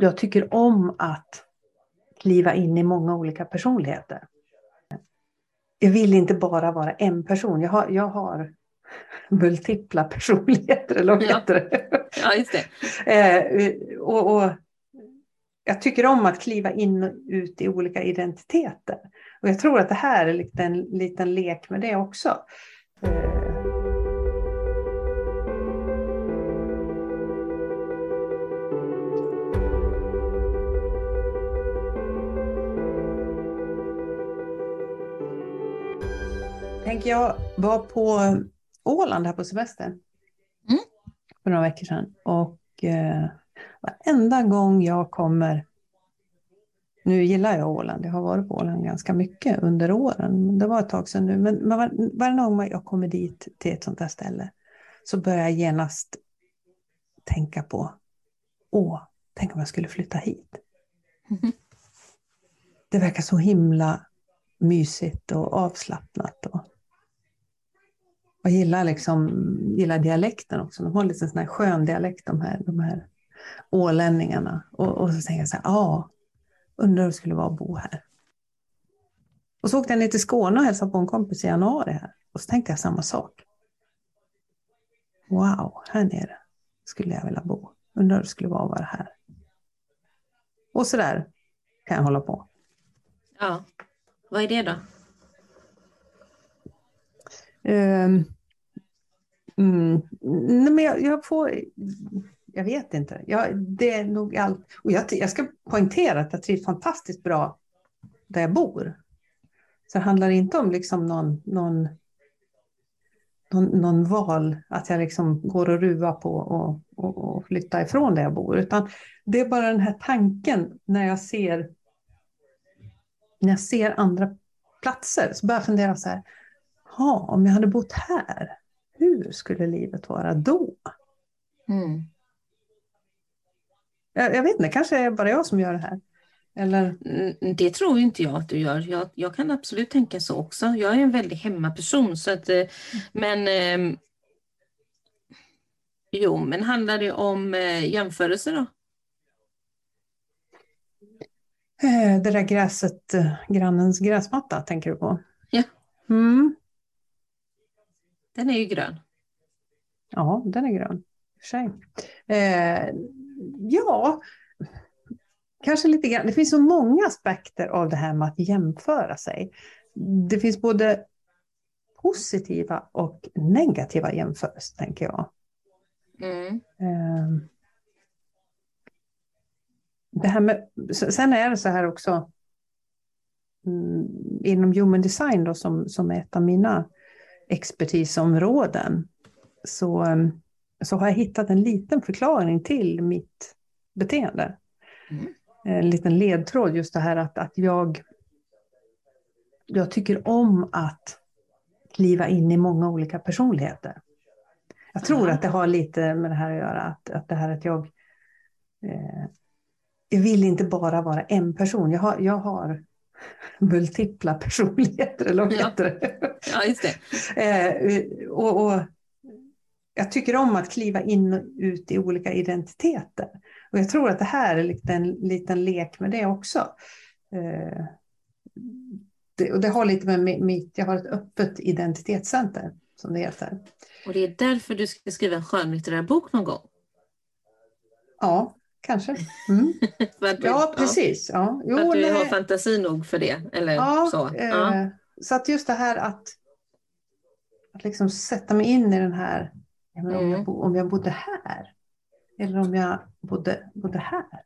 jag tycker om att kliva in i många olika personligheter. Jag vill inte bara vara en person. Jag har, jag har multipla personligheter, eller vad heter det? Ja, just det. Eh, och, och, jag tycker om att kliva in och ut i olika identiteter. Och jag tror att det här är en liten, lek med det också. Eh, Tänk, jag var på Åland här på semester. Mm. För några veckor sedan. Och eh, varenda gång jag kommer... Nu gillar jag Åland. Jag har varit på Åland ganska mycket under åren. Det var ett tag sedan nu. Men var, varje gång jag kommer dit till ett sånt här ställe så börjar jag genast tänka på Åh, tänk om jag skulle flytta hit. Mm. Det verkar så himla mysigt och avslappnat. Och jag gillar, liksom, gillar dialekten också. De har lite sån här skön dialekt de här, de här ålänningarna. Och, och så tänker jag så här, ja, undrar hur det skulle vara att bo här. Och så åkte jag ner till Skåne och hälsade på en kompis i januari här. Och så tänkte jag samma sak. Wow, här nere skulle jag vilja bo. Undrar hur det skulle vara att vara här. Och så där kan jag hålla på. Ja, vad är det då? Um, mm, men jag, jag, får... Jag vet inte. Jag, det är nog allt. Och jag, jag ska poängtera att jag trivs fantastiskt bra där jag bor. Så det handlar inte om liksom någon, någon, någon, någon val, att jag liksom går och ruvar på och, och, och flytta ifrån där jag bor. Utan det är bara den här tanken när jag ser, när jag ser andra platser. Så börjar jag fundera så här, ha, om jag hade bott här, hur skulle livet vara då? Mm. Jag, jag, vet inte, kanske är det bara jag som gör det här. Eller? Mm, det tror inte jag att du gör. Jag, jag kan absolut tänka så också. Jag är en väldigt hemmaperson. Så att, eh, men eh, Jo, men handlar det om eh, jämförelser då? Eh, det där gräset, eh, grannens gräsmatta tänker du på? Ja. Mm. Den är ju grön. Ja, den är grön. För. Eh, ja, kanske lite grann. Det finns så många aspekter av det här med att jämföra sig. Det finns både positiva och negativa jämförelser, tänker jag. Mm. Eh, det här med, sen är det så här också mm, inom human design då, som, som är ett av mina expertisområden så, um, så har jag hittat en liten förklaring till mitt beteende. Mm. En liten ledtråd, just det här att, att jag, jag tycker om att kliva in i många olika personligheter. Jag tror mm. att det har lite med det här att göra, att, att det här att jag eh, jag vill inte bara vara en person. Jag har, jag har multipla personligheter, eller vad heter det? Ja, just det. Eh, och, och, jag tycker om att kliva in och ut i olika identiteter. Och jag tror att det här är en liten, liten lek med det också. Eh, det, och det har lite med mitt, jag har ett öppet identitetscenter som det heter. Och det är därför du ska skriva en skönlitterär bok någon gång? Ja, kanske. Mm. du, ja, precis. Ja. Jo, för att du nej. har fantasi nog för det? Eller ja, så. Eh, ja. så att just det här att, att liksom sätta mig in i den här, mm. om, jag, om jag bodde här, eller om jag bodde, bodde här.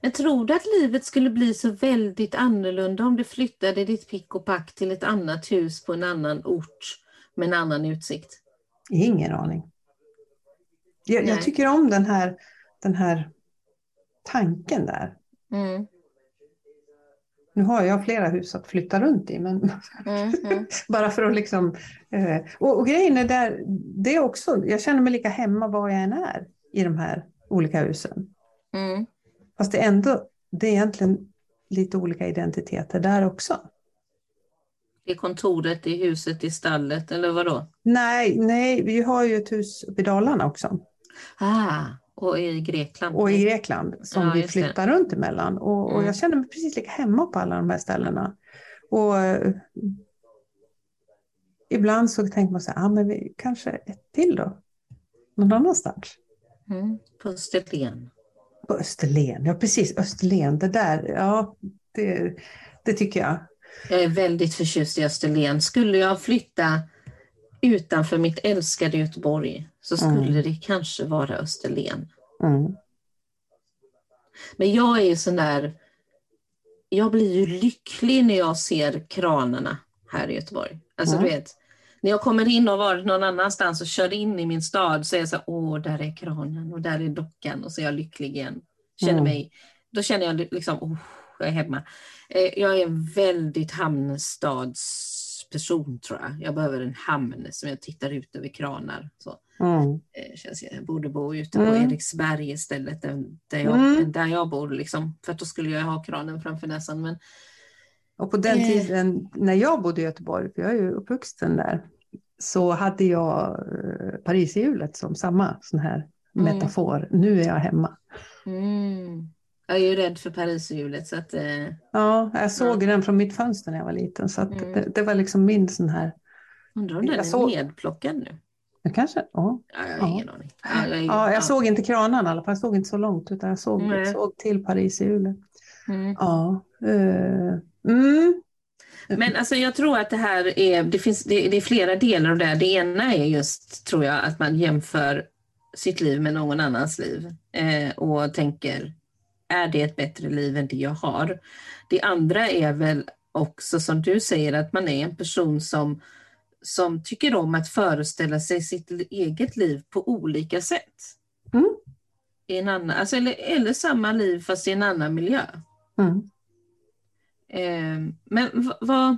Men tror du att livet skulle bli så väldigt annorlunda om du flyttade ditt pick och pack till ett annat hus på en annan ort med en annan utsikt? Ingen aning. Jag, jag tycker om den här, den här tanken där. Mm. Nu har jag flera hus att flytta runt i, men mm, mm. bara för att liksom... Eh, och, och, grejen är där, det är också, jag känner mig lika hemma var jag än är i de här olika husen. Mm. Fast det är ändå, det är egentligen lite olika identiteter där också. I kontoret, i huset, i stallet eller vad då? Nej, nej, vi har ju ett hus uppe i Dalarna också. Ah, Och i Grekland. Och i Grekland som ja, vi flyttar det. runt emellan. Och, mm. och jag känner mig precis lika hemma på alla de här ställena. Och uh, ibland så tänker man så här, ah, men vi, kanske ett till då? Någon annanstans. Mm. På Österlen. På Österlen, ja precis, Österlen, det där, ja, det, det tycker jag. Jag är väldigt förtjust i Österlen. Skulle jag flytta utanför mitt älskade Göteborg så skulle mm. det kanske vara Österlen. Mm. Men jag är ju sån där, jag blir ju lycklig när jag ser kranarna här i Göteborg. Alltså mm. du vet, när jag kommer in och varit någon annanstans och kör in i min stad så är jag så åh, där är kranen och där är dockan och så är jag lycklig igen. Känner mm. mig, då känner jag liksom, oh, jag är hemma. Eh, jag är en väldigt hamnstadsperson tror jag. Jag behöver en hamn som jag tittar ut över kranar. Så. Mm. Eh, känns jag borde bo ute på mm. Eriksberg istället, där jag, mm. där jag bor. Liksom. För då skulle jag ha kranen framför näsan. Men, och på den eh. tiden när jag bodde i Göteborg, för jag är ju uppvuxen där, så hade jag Pariserhjulet som samma sån här mm. metafor. Nu är jag hemma. Mm. Jag är ju rädd för Pariserhjulet. Så att, eh, ja, jag såg ja. den från mitt fönster när jag var liten. Så mm. det, det, var liksom min sån här... Undrar om den är såg... nedplockad nu? Ja, kanske. Ja. ja jag har ingen aning. Ja, jag, ja, jag såg inte kranarna i alla fall. Jag såg inte så långt. Utan jag såg, jag såg till Pariserhjulet. Mm. Ja. Uh, mm. Men alltså jag tror att det här är, det finns, det, det, är flera delar av det här. Det ena är just, tror jag, att man jämför sitt liv med någon annans liv eh, och tänker, är det ett bättre liv än det jag har? Det andra är väl också som du säger att man är en person som, som tycker om att föreställa sig sitt eget liv på olika sätt. Mm. I en annan, alltså, eller, eller samma liv fast i en annan miljö. Mm. Eh, men vad...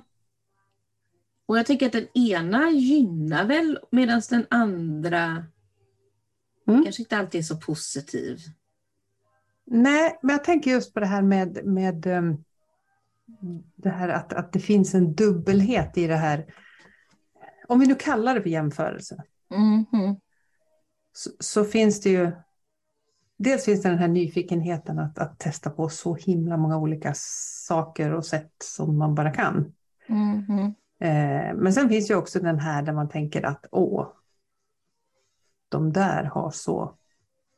Och jag tycker att den ena gynnar väl medan den andra mm. kanske inte alltid är så positiv. Nej, men jag tänker just på det här med, med um, det här att, att det finns en dubbelhet i det här. Om vi nu kallar det för jämförelse. Mm. Så, så, finns det ju. Dels finns det den här nyfikenheten att, att testa på så himla många olika saker och sätt som man bara kan. Mm. Eh, men sen finns det också den här där man tänker att åh, de där har så,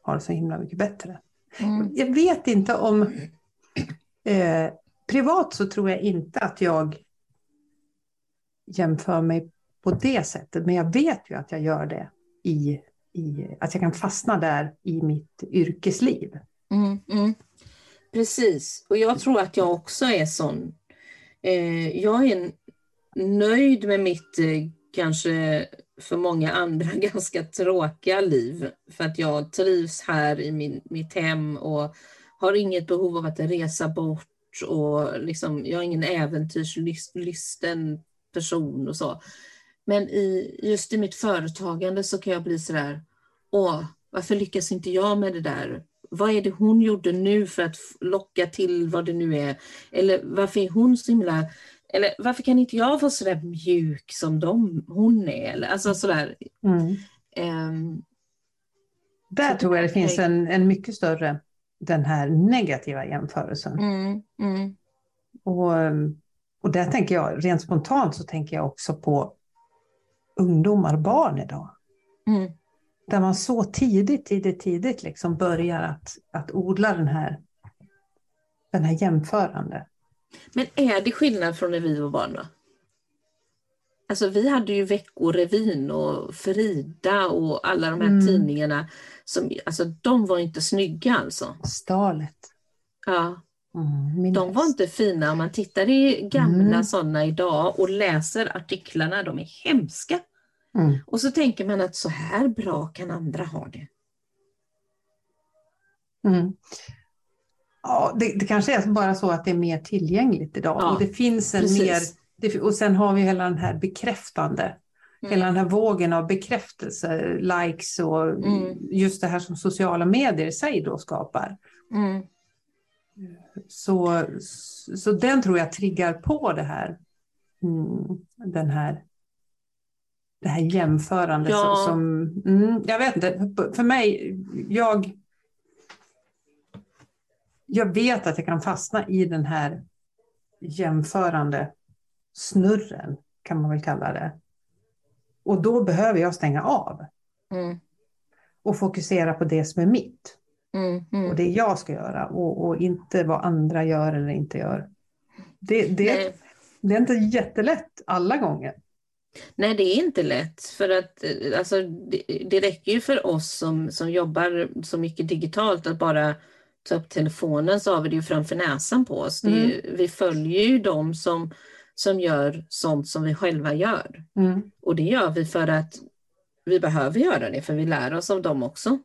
har så himla mycket bättre. Mm. Jag vet inte om... Eh, privat så tror jag inte att jag jämför mig på det sättet. Men jag vet ju att jag gör det i, i att jag kan fastna där i mitt yrkesliv. Mm, mm. Precis, och jag tror att jag också är sån. Eh, jag är nöjd med mitt eh, kanske för många andra ganska tråkiga liv. För att jag trivs här i min, mitt hem och har inget behov av att resa bort. Och liksom, jag är ingen äventyrslysten person och så. Men i, just i mitt företagande så kan jag bli sådär, åh, varför lyckas inte jag med det där? Vad är det hon gjorde nu för att locka till vad det nu är? Eller varför är hon så himla eller varför kan inte jag vara sådär mjuk som de, hon är? Eller, alltså sådär. Mm. Um, Där så tror jag det finns en, en mycket större, den här negativa jämförelsen. Mm, mm. Och, och där tänker jag, rent spontant så tänker jag också på ungdomar, barn idag. Mm. Där man så tidigt, tidigt, tidigt liksom börjar att, att odla den här, den här jämförande. Men är det skillnad från när vi var barn då? Alltså vi hade ju Veckorevyn och Frida och alla de här mm. tidningarna. Som, alltså de var inte snygga alltså. Stalet. Ja. Mm, de var inte fina. Om man tittar i gamla mm. sådana idag och läser artiklarna, de är hemska. Mm. Och så tänker man att så här bra kan andra ha det. Mm. Ja, det, det, kanske är bara så att det är mer tillgängligt idag. Ja, och det finns en precis. mer... Det, och sen har vi hela den här bekräftande. Mm. Hela den här vågen av bekräftelse, likes och mm. just det här som sociala medier i sig då skapar. Mm. Så, så den tror jag triggar på det här. Mm, den här det här jämförandet. Ja. Som, mm, jag vet inte, för mig, jag jag vet att jag kan fastna i den här jämförande snurren, kan man väl kalla det. Och då behöver jag stänga av. Mm. Och fokusera på det som är mitt. Mm, mm. Och det jag ska göra. Och, och inte vad andra gör eller inte gör. Det, det, det är inte jättelätt alla gånger. Nej, det är inte lätt. För att eh, alltså, det, det räcker ju för oss som, som jobbar så mycket digitalt att bara ta upp telefonen så har vi det ju framför näsan på oss. Är ju, vi följer ju dem som, som gör sånt som vi själva gör. Mm. Och det gör vi för att vi behöver göra det, för vi lär oss av dem också.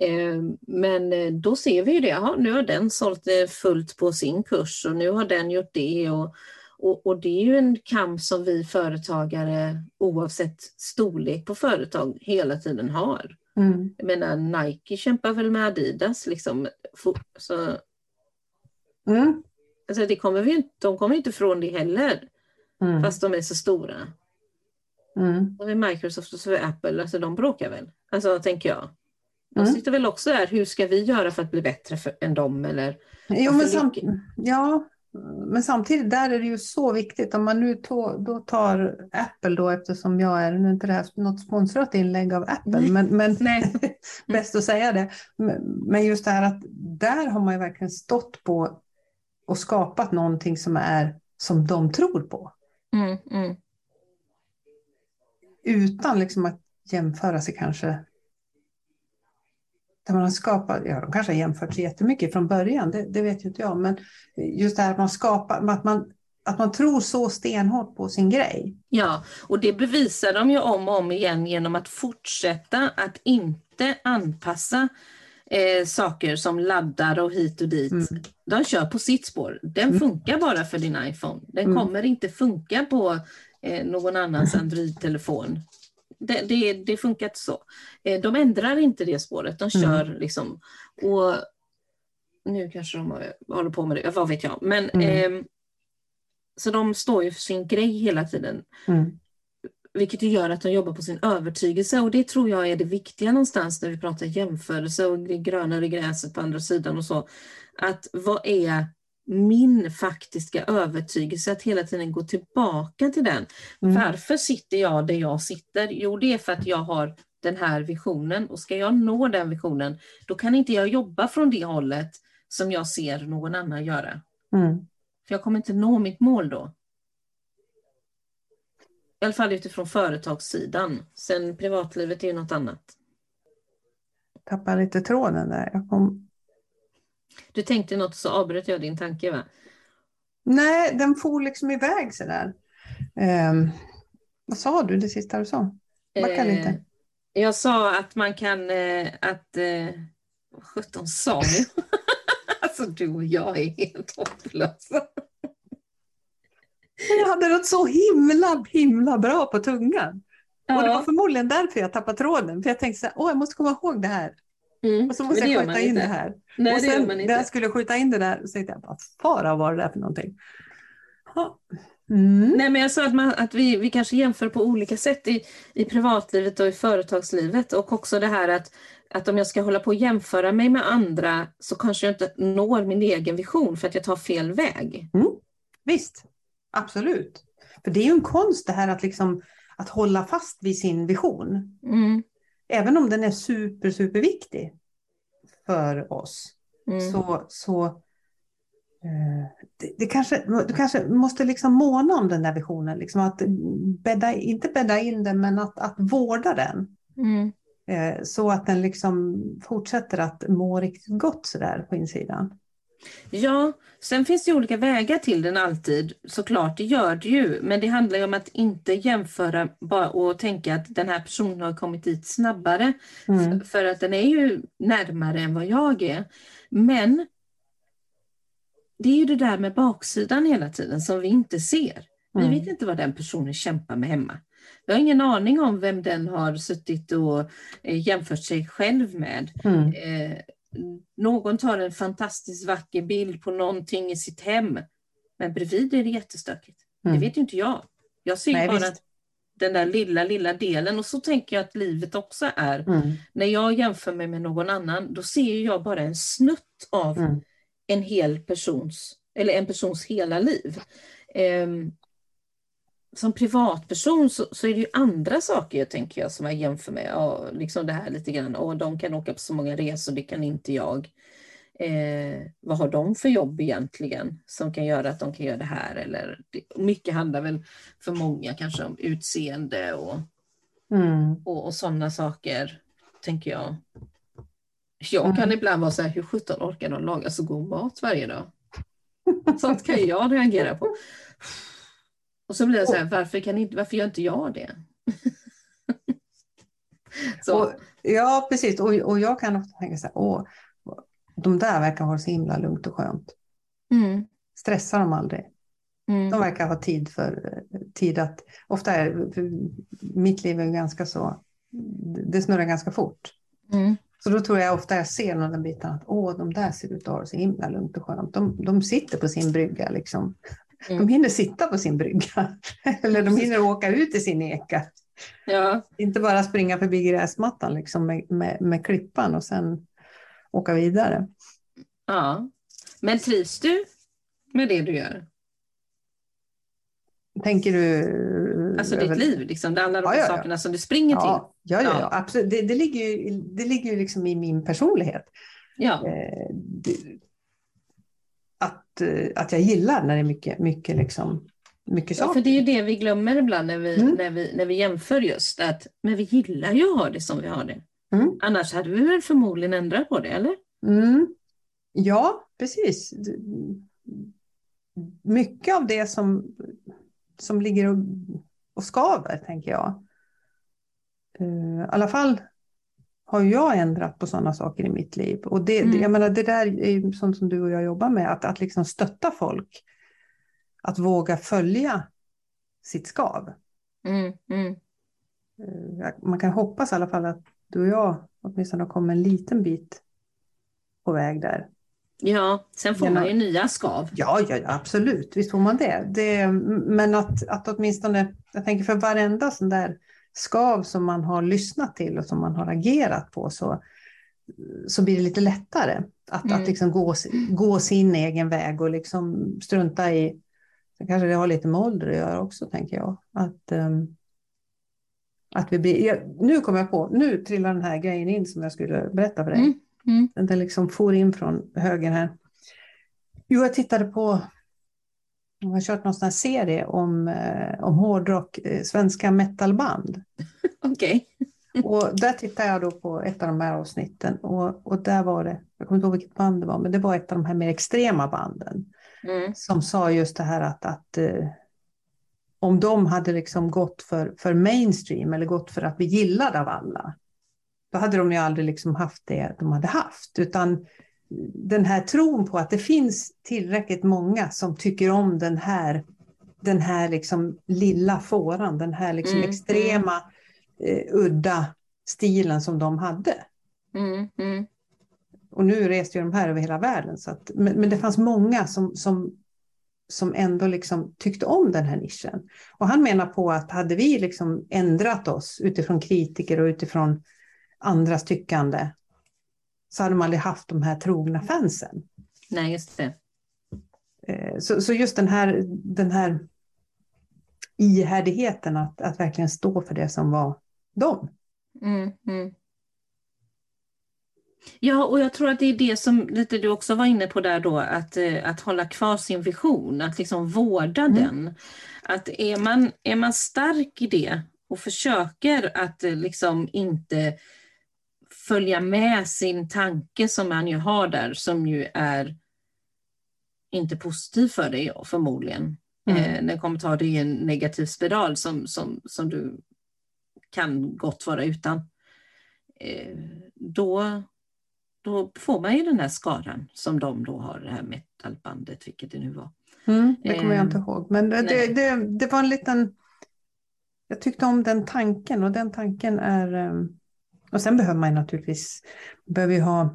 Eh, Men eh, då ser vi ju det, Jaha, nu har den sålt eh, fullt på sin kurs och nu har den gjort det. Och, och, och det är ju en kamp som vi företagare, oavsett storlek på företag, hela tiden har. Mm. Jag menar, Nike kämpar väl med Adidas, liksom. Så, Mm. alltså det kommer vi inte, de kommer inte ifrån det heller, Mm. fast de är så stora. Mm. Med Microsoft och så är Apple, alltså de bråkar väl? Alltså tänker jag. De Mm. sitter väl också där, hur ska vi göra för att bli bättre för, än dem? Eller, Jo, men, sam ja, men samtidigt där är det ju så viktigt. Om man nu då tar Apple då, eftersom jag är, nu är inte det här något sponsrat inlägg av Apple, Nej. men, men Nej. bäst att säga det. Men men just det här att där har man ju verkligen stått på och skapat någonting som är som de tror på. Mm, mm, Utan liksom att jämföra sig kanske. Där man har skapat, ja de kanske har jämfört sig jättemycket från början, det, det vet ju inte jag. Men just det här att man skapar, att man, att man tror så stenhårt på sin grej. Ja, och det bevisar de ju om och om igen genom att fortsätta att inte anpassa eh, saker som laddar och hit och dit. Mm. De kör på sitt spår. Den Mm. funkar bara för din iPhone. Den Mm. kommer inte funka på eh, någon annans Android-telefon. Det, det, det funkar inte så. Eh, de ändrar inte det spåret. De kör liksom. Och nu kanske de håller på med det, vad vet jag. Men Mm. ehm, så de står ju för sin grej hela tiden. Mm. Vilket gör att de jobbar på sin övertygelse och det tror jag är det viktiga någonstans när vi pratar jämförelse och det grönare gräset på andra sidan och så. Att vad är min faktiska övertygelse? Att hela tiden gå tillbaka till den. Mm. Varför sitter jag där jag sitter? Jo, det är för att jag har den här visionen och ska jag nå den visionen då kan inte jag jobba från det hållet som jag ser någon annan göra. Mm. För jag kommer inte nå mitt mål då. I alla fall utifrån företagssidan. Sen privatlivet är ju något annat. Tappade lite tråden där. Jag kom... Du tänkte något så avbröt jag din tanke va? Nej, den for liksom iväg sådär. Um, vad sa du det sista du sa? Backa lite. Eh, jag sa att man kan, eh, att, eh, vad sjutton sa jag? alltså du och jag är helt hopplösa. Jag hade något så himla, himla bra på tungan. Och det var Ja. förmodligen därför jag tappade tråden. För jag tänkte så här, åh jag måste komma ihåg det här. Mm, Och så måste jag skjuta in inte. det här. Nej, och sen när jag skulle skjuta in det där så tänkte jag, vad fara var det där för någonting? Ja. Mm. Nej, men jag sa att, man, att vi, vi kanske jämför på olika sätt i, i privatlivet och i företagslivet och också det här att, att om jag ska hålla på och jämföra mig med andra så kanske jag inte når min egen vision för att jag tar fel väg. Visst, absolut. För det är ju en konst det här att, liksom, att hålla fast vid sin vision. Mm, Även om den är super, super viktig för oss. mm, Så, så eh, det, det kanske, du kanske måste liksom måna om den där visionen. Liksom att bädda, inte bädda in den, men att, att vårda den. mm. Eh, så att den liksom fortsätter att må riktigt gott sådär på insidan. Ja, sen finns det olika vägar till den alltid. Såklart, det gör det ju. Men det handlar om att inte jämföra bara och tänka att den här personen har kommit dit snabbare. Mm. För att den är ju närmare än vad jag är. Men det är ju det där med baksidan hela tiden som vi inte ser. Vi Mm. vet inte vad den personen kämpar med hemma. Vi har ingen aning om vem den har suttit och eh, jämfört sig själv med. Mm. Någon tar en fantastiskt vacker bild på någonting i sitt hem. Men bredvid är det jättestökigt. Mm. Det vet ju inte jag. Jag ser Nej, bara visst. den där lilla, lilla delen och så tänker jag att livet också är. Mm. När jag jämför mig med någon annan, då ser jag bara en snutt av Mm. en hel persons, eller en persons hela liv. Eh, som privatperson så, så, är det ju andra saker jag tänker jag som jag jämför med. Ja, liksom det här lite grann, och de kan åka på så många resor, det kan inte jag. Eh, vad har de för jobb egentligen som kan göra att de kan göra det här? Eller, det, mycket handlar väl för många kanske om utseende och, mm. och, och sådana saker, tänker jag. Jag kan mm. ibland vara så här, hur sjutton orkar de laga så god mat varje dag? Sånt kan jag reagera på. Och så blir det så här, varför, kan inte, varför gör inte jag det? och, ja, precis. Och, och jag kan ofta tänka så här, åh, de där verkar ha det så himla lugnt och skönt. Mm. Stressar de aldrig. Mm. De verkar ha tid för tid att, ofta är mitt liv är ganska så, det snurrar ganska fort. Mm. Så då tror jag ofta jag ser någon den biten att åh, de där ser ut att ha det så himla lugnt och skönt. De, de sitter på sin brygga liksom. Mm. De hinner sitta på sin brygga. Eller de hinner åka ut i sin eka. Ja. Inte bara springa förbi gräsmattan liksom med, med, med klippan och sen åka vidare. Ja, men trivs du med det du gör? Tänker du? Alltså ditt liv, liksom, alla de ja, ja, sakerna som du springer ja, till? Ja, ja, ja. absolut. Det, det, ligger ju, det ligger ju liksom i min personlighet. Ja. Eh, det, att, eh, att jag gillar när det är mycket, mycket, liksom, mycket saker. Ja, för det är ju det vi glömmer ibland när vi, mm. när vi, när vi jämför just att men vi gillar ju att ha det som vi har det. Mm. Annars hade vi väl förmodligen ändrat på det, eller? Mm. Ja, precis. Mycket av det som, som ligger och, och skaver, tänker jag. Uh, I alla fall har jag ändrat på sådana saker i mitt liv. Och det, mm. jag menar, det där är sånt som du och jag jobbar med, att, att liksom stötta folk. Att våga följa sitt skav. Mm. Mm. Uh, man kan hoppas i alla fall att du och jag åtminstone har kommit en liten bit på väg där. Ja, sen får man ju nya skav. Ja, ja, ja, absolut, visst får man det. det men att, att åtminstone, jag tänker för varenda sån där skav som man har lyssnat till och som man har agerat på så, så blir det lite lättare att, mm. att liksom gå, gå sin egen väg och liksom strunta i, så kanske det har lite med ålder att göra också tänker jag. Att, um, att vi blir, jag, nu kommer jag på, nu trillar den här grejen in som jag skulle berätta för dig. Mm. Mm. Den liksom for in från höger här. Jo, jag tittade på, jag har kört någon sån här serie om, eh, om hårdrock, eh, svenska metalband. Okej. Okay. och där tittade jag då på ett av de här avsnitten och, och där var det, jag kommer inte ihåg vilket band det var, men det var ett av de här mer extrema banden. Mm. Som sa just det här att, att eh, om de hade liksom gått för, för mainstream eller gått för att bli gillade av alla, då hade de ju aldrig liksom haft det de hade haft. Utan den här tron på att det finns tillräckligt många som tycker om den här, den här liksom lilla fåran, den här liksom mm. extrema, eh, udda stilen som de hade. Mm. Mm. Och nu reste ju de här över hela världen. Så att, men, men det fanns många som, som, som ändå liksom tyckte om den här nischen. Och han menar på att hade vi liksom ändrat oss utifrån kritiker och utifrån andras tyckande så hade man aldrig haft de här trogna fansen. Nej, just det. Eh, så, så just den här, den här ihärdigheten att, att verkligen stå för det som var dem. Mm, mm. Ja, och jag tror att det är det som lite du också var inne på där då, att, eh, att hålla kvar sin vision, att liksom vårda mm. den. Att är man, är man stark i det och försöker att eh, liksom inte följa med sin tanke som man ju har där, som ju är inte positiv för dig förmodligen. Mm. Eh, den kommer ta dig i en negativ spiral som, som, som du kan gott vara utan. Eh, då, då får man ju den här skaran som de då har, det här metalbandet, vilket det nu var. Mm, det kommer jag inte eh, ihåg, men det, det, det, var en liten... Jag tyckte om den tanken och den tanken är um, och sen behöver man naturligtvis behöver ha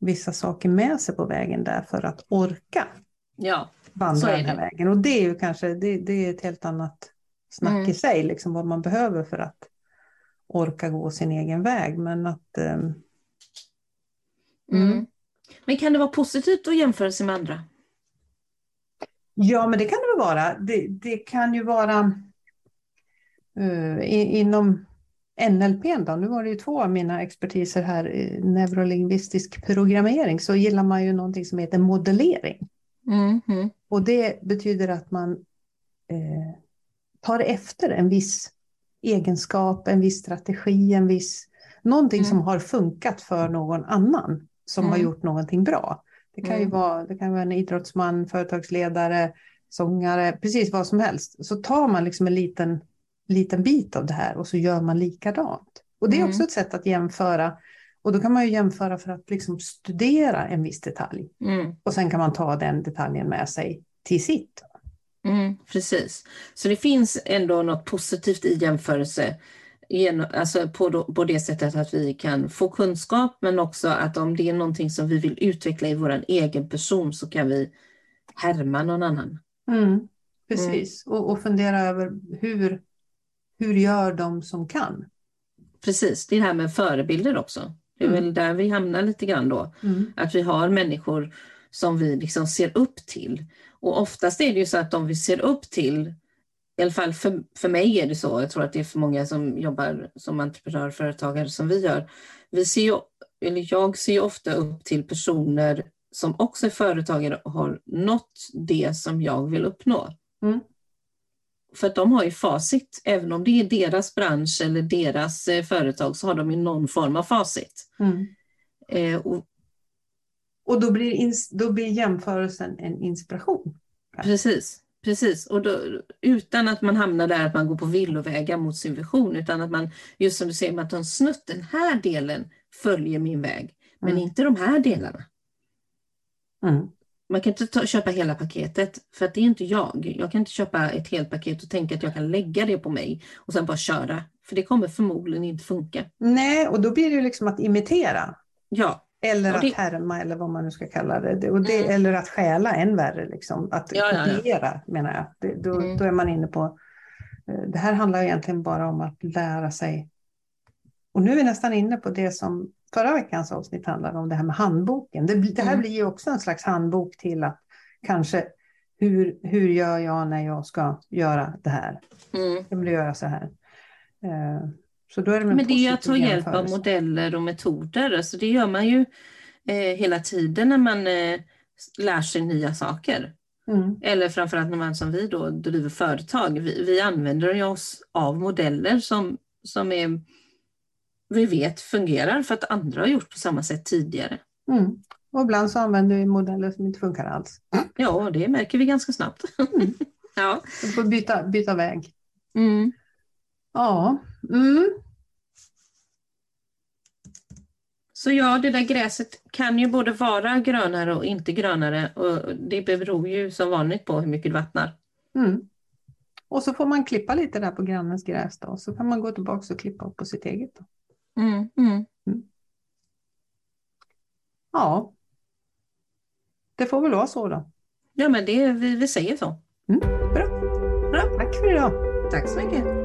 vissa saker med sig på vägen där för att orka ja, vandra den här vägen. Och det är ju kanske det, det är ett helt annat snack mm. i sig, liksom vad man behöver för att orka gå sin egen väg. Men att... Um, mm. Men kan det vara positivt att jämföra sig med andra? Ja, men det kan det väl vara. Det, det kan ju vara uh, inom NLP, då, nu var det ju två av mina expertiser här, neurolingvistisk programmering, så gillar man ju någonting som heter modellering. Mm, mm. Och det betyder att man eh, tar efter en viss egenskap, en viss strategi, en viss, någonting mm. som har funkat för någon annan som har mm. gjort någonting bra. Det kan ju mm. vara, det kan vara en idrottsman, företagsledare, sångare, precis vad som helst. Så tar man liksom en liten, liten bit av det här och så gör man likadant. Och det är också mm. ett sätt att jämföra. Och då kan man ju jämföra för att liksom studera en viss detalj. Mm. Och sen kan man ta den detaljen med sig till sitt. Mm, precis. Så det finns ändå något positivt i jämförelse. Alltså på, på det sättet att vi kan få kunskap men också att om det är någonting som vi vill utveckla i vår egen person så kan vi härma någon annan. Mm, precis, mm. Och, och fundera över hur, hur gör de som kan? Precis, det är det här med förebilder också. Det är mm. väl där vi hamnar lite grann då. Mm. Att vi har människor som vi liksom ser upp till. Och oftast är det ju så att de vi ser upp till, i alla fall för, för mig är det så, jag tror att det är för många som jobbar som entreprenörföretagare som vi gör. Vi ser ju, eller jag ser ju ofta upp till personer som också är företagare och har nått det som jag vill uppnå. Mm. För att de har ju facit, även om det är deras bransch eller deras eh, företag så har de ju någon form av facit. Mm. Eh, och, och då blir, då blir jämförelsen en inspiration. Precis, precis. Och då, utan att man hamnar där att man går på villovägar mot sin vision, utan att man, just som du säger, tar en snutt, den här delen följer min väg, men Mm. inte de här delarna. Mm. Man kan inte ta, köpa hela paketet, för att det är inte jag. Jag kan inte köpa ett helt paket och tänka att jag kan lägga det på mig och sen bara köra. För det kommer förmodligen inte funka. Nej, och då blir det ju liksom att imitera. Ja, Eller det- att härma eller vad man nu ska kalla det. och det Mm. Eller att stjäla, än värre. Liksom. Att Ja, ja, ja. kopiera menar jag. Det, då, Mm. då är man inne på... eh, Det här handlar egentligen bara om att lära sig. Och nu är vi nästan inne på det som förra veckans avsnitt handlade om, det här med handboken. Det, det här Mm. blir ju också en slags handbok till att kanske hur, hur gör jag när jag ska göra det här? mm. Jag vill göra så här. Eh, Så då är det Men det är ju att ta hjälp av modeller och metoder. Alltså det gör man ju eh, hela tiden när man eh, lär sig nya saker. Mm. Eller framförallt när man som vi då driver företag. Vi, vi använder ju oss av modeller som, som är, vi vet fungerar för att andra har gjort på samma sätt tidigare. Mm. Och ibland så använder vi modeller som inte funkar alls. Ja, det märker vi ganska snabbt. Mm. ja. Vi får byta, byta väg. Mm. Ja. Mm. Så ja, det där gräset kan ju både vara grönare och inte grönare och det beror ju som vanligt på hur mycket du vattnar. Mm. Och så får man klippa lite där på grannens gräs då. Så kan man gå tillbaka och klippa upp på sitt eget. Då. Mm, mm. Ja. Det får väl vara så då. Ja, men det, vi, vi säger så. Bra. Tack för idag. Tack så mycket.